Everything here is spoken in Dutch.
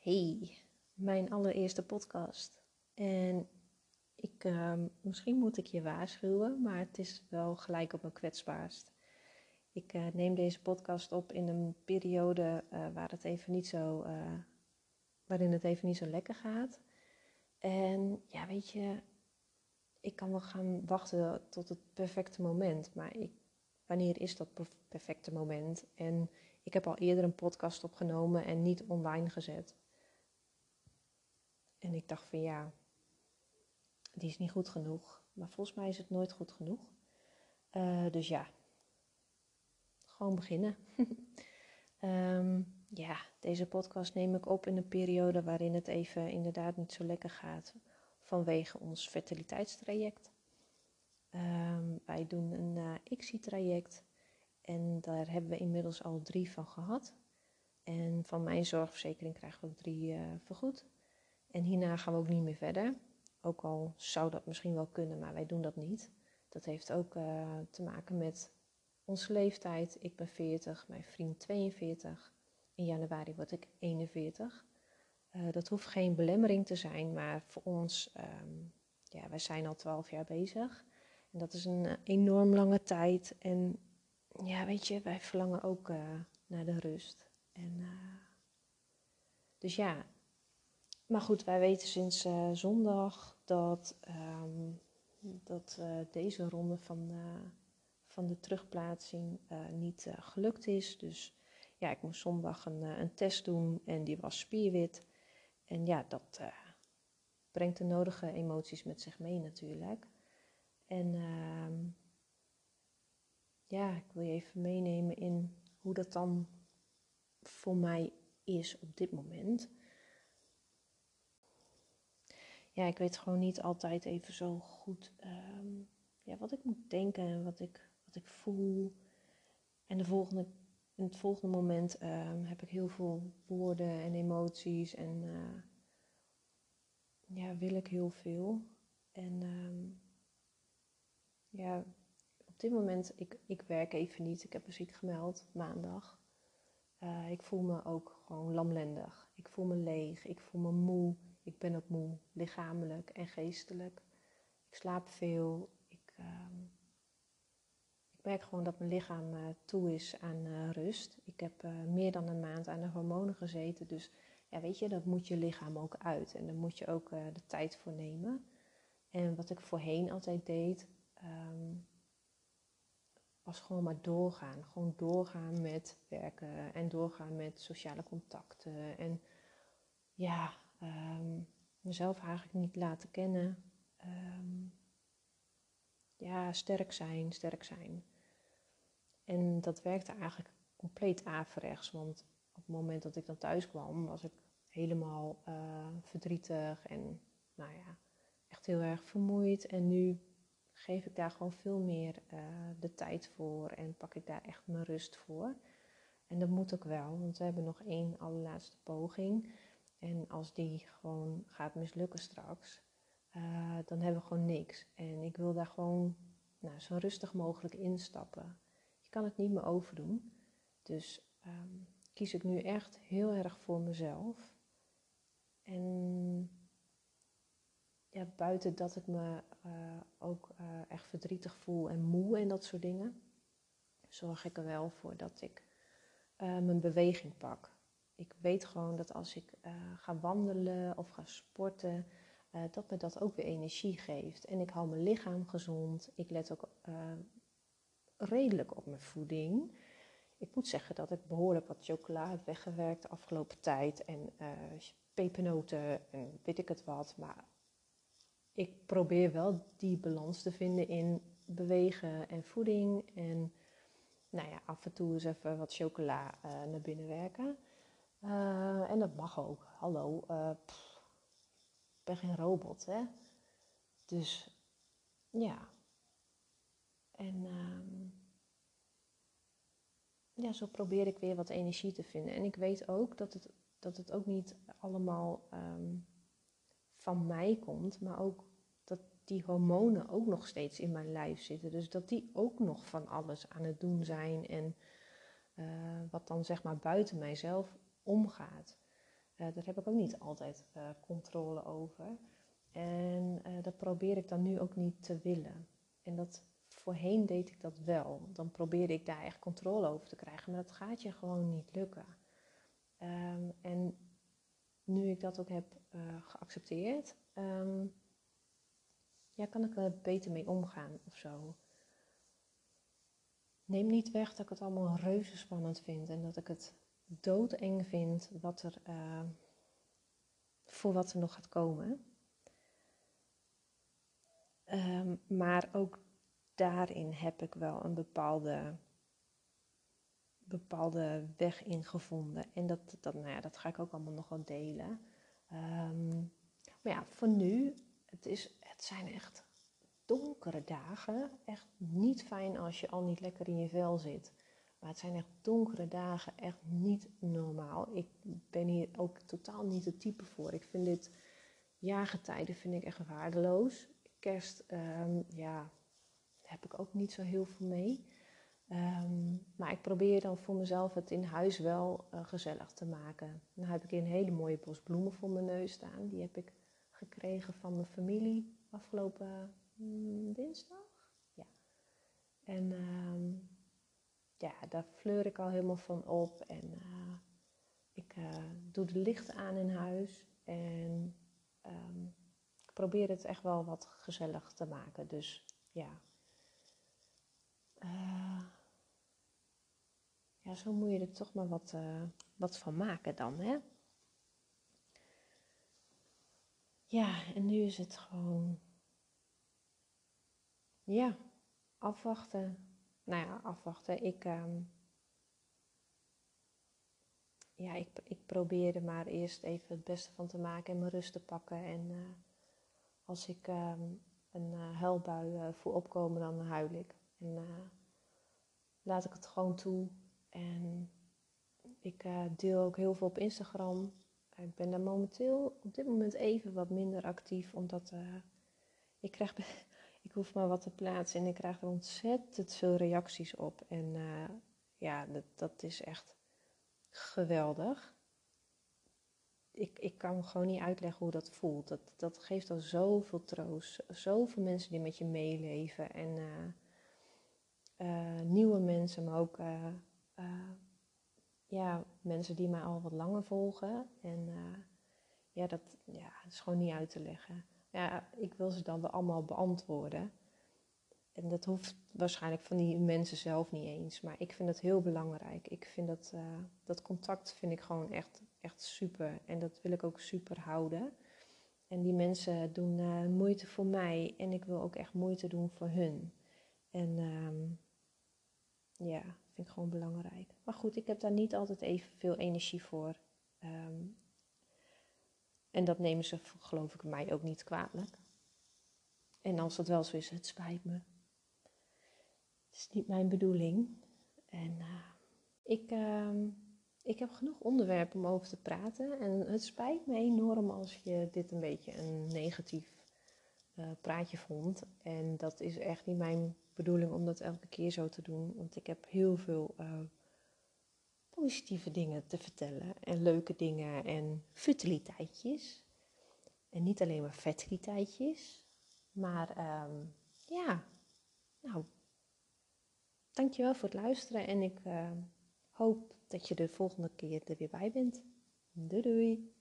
Hey, mijn allereerste podcast. En ik, ehm, misschien moet ik je waarschuwen, maar het is wel gelijk op mijn kwetsbaarst. Ik uh, neem deze podcast op in een periode uh, waar het even niet zo, uh, waarin het even niet zo lekker gaat. En ja, weet je, ik kan wel gaan wachten tot het perfecte moment, maar wanneer is dat perfecte moment? En ik heb al eerder een podcast opgenomen en niet online gezet. En ik dacht van ja, die is niet goed genoeg. Maar volgens mij is het nooit goed genoeg. Uh, dus ja, gewoon beginnen. um, ja, deze podcast neem ik op in een periode waarin het even inderdaad niet zo lekker gaat. Vanwege ons fertiliteitstraject. Um, wij doen een uh, ICSI-traject. En daar hebben we inmiddels al drie van gehad. En van mijn zorgverzekering krijgen we drie uh, vergoed. En hierna gaan we ook niet meer verder. Ook al zou dat misschien wel kunnen, maar wij doen dat niet. Dat heeft ook uh, te maken met onze leeftijd. Ik ben 40, mijn vriend 42. In januari word ik 41. Uh, dat hoeft geen belemmering te zijn, maar voor ons, um, ja, wij zijn al 12 jaar bezig. En dat is een uh, enorm lange tijd. En ja, weet je, wij verlangen ook naar de rust. En, dus ja, maar goed, wij weten sinds uh, zondag dat, um, dat uh, deze ronde van, uh, van de terugplaatsing niet gelukt is. Dus ja, ik moest zondag een, een, test doen en die was spierwit. En ja, dat brengt de nodige emoties met zich mee natuurlijk. En ehm, ja, ik wil je even meenemen in hoe dat dan voor mij is op dit moment ja, ik weet gewoon niet altijd even zo goed um, ja, wat ik moet denken en wat ik, wat ik voel. En de volgende, in het volgende moment um, heb ik heel veel woorden en emoties en uh, ja, wil ik heel veel. En um, ja, op dit moment, ik, ik werk even niet. Ik heb me ziek gemeld maandag. Uh, ik voel me ook gewoon lamlendig. Ik voel me leeg. Ik voel me moe. Ik ben ook moe, lichamelijk en geestelijk. Ik slaap veel. Ik, uh, ik merk gewoon dat mijn lichaam uh, toe is aan uh, rust. Ik heb uh, meer dan een maand aan de hormonen gezeten. Dus ja, weet je, dat moet je lichaam ook uit. En daar moet je ook de tijd voor nemen. En wat ik voorheen altijd deed, um, was gewoon maar doorgaan. Gewoon doorgaan met werken en doorgaan met sociale contacten. En ja, um, mezelf eigenlijk niet laten kennen. Um, ja, sterk zijn, sterk zijn. En dat werkte eigenlijk compleet averechts. Want op het moment dat ik dan thuis kwam, was ik helemaal uh, verdrietig en nou ja, echt heel erg vermoeid. En nu geef ik daar gewoon veel meer uh, de tijd voor en pak ik daar echt mijn rust voor. En dat moet ook wel, want we hebben nog één allerlaatste poging. En als die gewoon gaat mislukken straks, uh, dan hebben we gewoon niks. En ik wil daar gewoon nou, zo rustig mogelijk instappen. Je kan het niet meer overdoen. Dus um, kies ik nu echt heel erg voor mezelf. En ja, buiten dat ik me uh, ook uh, echt verdrietig voel en moe en dat soort dingen, zorg ik er wel voor dat ik mijn beweging pak ik weet gewoon dat als ik uh, ga wandelen of ga sporten, uh, dat me dat ook weer energie geeft. En ik hou mijn lichaam gezond. Ik let ook uh, redelijk op mijn voeding. Ik moet zeggen dat ik behoorlijk wat chocola heb weggewerkt de afgelopen tijd. En pepernoten en weet ik het wat. Maar ik probeer wel die balans te vinden in bewegen en voeding. En nou ja, af en toe eens even wat chocola naar binnen werken. Uh, en dat mag ook. Hallo, pff, ik ben geen robot, hè? Dus ja. En um, ja, zo probeer ik weer wat energie te vinden. En ik weet ook dat het, dat het ook niet allemaal um, van mij komt, maar ook dat die hormonen ook nog steeds in mijn lijf zitten. Dus dat die ook nog van alles aan het doen zijn. En uh, wat dan zeg maar buiten mijzelf omgaat. daar heb ik ook niet altijd controle over. En dat probeer ik dan nu ook niet te willen. En dat voorheen deed ik dat wel. Dan probeerde ik daar echt controle over te krijgen, maar dat gaat je gewoon niet lukken. Ehm, en nu ik dat ook heb uh, geaccepteerd, ehm, ja, kan ik er beter mee omgaan of zo. Neem niet weg dat ik het allemaal reuze spannend vind en dat ik het doodeng vind wat er, uh, voor wat er nog gaat komen. Um, maar ook daarin heb ik wel een bepaalde, bepaalde weg in gevonden. En dat, dat, nou ja, dat ga ik ook allemaal nog wel delen. Um, maar ja, voor nu, het, is, het zijn echt donkere dagen. Echt niet fijn als je al niet lekker in je vel zit. Maar het zijn echt donkere dagen, echt niet normaal. Ik ben hier ook totaal niet het type voor. Ik vind dit jaargetijden vind ik echt waardeloos. Kerst, um, ja, heb ik ook niet zo heel veel mee. Ehm, maar ik probeer dan voor mezelf het in huis wel uh, gezellig te maken. Dan heb ik een hele mooie bos bloemen voor mijn neus staan. Die heb ik gekregen van mijn familie afgelopen mm, dinsdag. Ja. En uh, ja, daar fleur ik al helemaal van op. En uh, ik uh, doe de lichten aan in huis. En um, ik probeer het echt wel wat gezellig te maken. Dus ja, uh, ja, zo moet je er toch maar wat, wat van maken dan, hè? Ja, en nu is het gewoon, ja, afwachten. Nou ja, afwachten. Ik, um, ja, ik, ik probeer er maar eerst even het beste van te maken en mijn rust te pakken. En uh, als ik um, een huilbui voel opkomen, dan huil ik. En uh, laat ik het gewoon toe. En ik uh, deel ook heel veel op Instagram. Ik ben daar momenteel op dit moment even wat minder actief, omdat uh, ik krijg, ik hoef maar wat te plaatsen en ik krijg er ontzettend veel reacties op. En ja, dat, dat is echt geweldig. Ik, ik kan gewoon niet uitleggen hoe dat voelt. Dat, dat geeft al zoveel troost. Zoveel mensen die met je meeleven. En uh, nieuwe mensen, maar ook ja, mensen die mij al wat langer volgen. En ja, dat ja, is gewoon niet uit te leggen. Ja, ik wil ze dan wel allemaal beantwoorden. En dat hoeft waarschijnlijk van die mensen zelf niet eens. Maar ik vind het heel belangrijk. Ik vind dat, dat contact vind ik gewoon echt, echt super. En dat wil ik ook super houden. En die mensen doen moeite voor mij. En ik wil ook echt moeite doen voor hun. En um, ja, vind ik gewoon belangrijk. Maar goed, ik heb daar niet altijd evenveel energie voor. Um, en dat nemen ze, geloof ik, mij ook niet kwalijk. En als dat wel zo is, het spijt me. Het is niet mijn bedoeling. En uh, ik, uh, ik heb genoeg onderwerpen om over te praten. En het spijt me enorm als je dit een beetje een negatief uh, praatje vond. En dat is echt niet mijn bedoeling om dat elke keer zo te doen. Want ik heb heel veel uh, positieve dingen te vertellen. En leuke dingen en futiliteitjes. En niet alleen maar fertiliteitjes. Maar um, ja, nou, dankjewel voor het luisteren. En ik uh, hoop dat je de volgende keer er weer bij bent. Doei doei!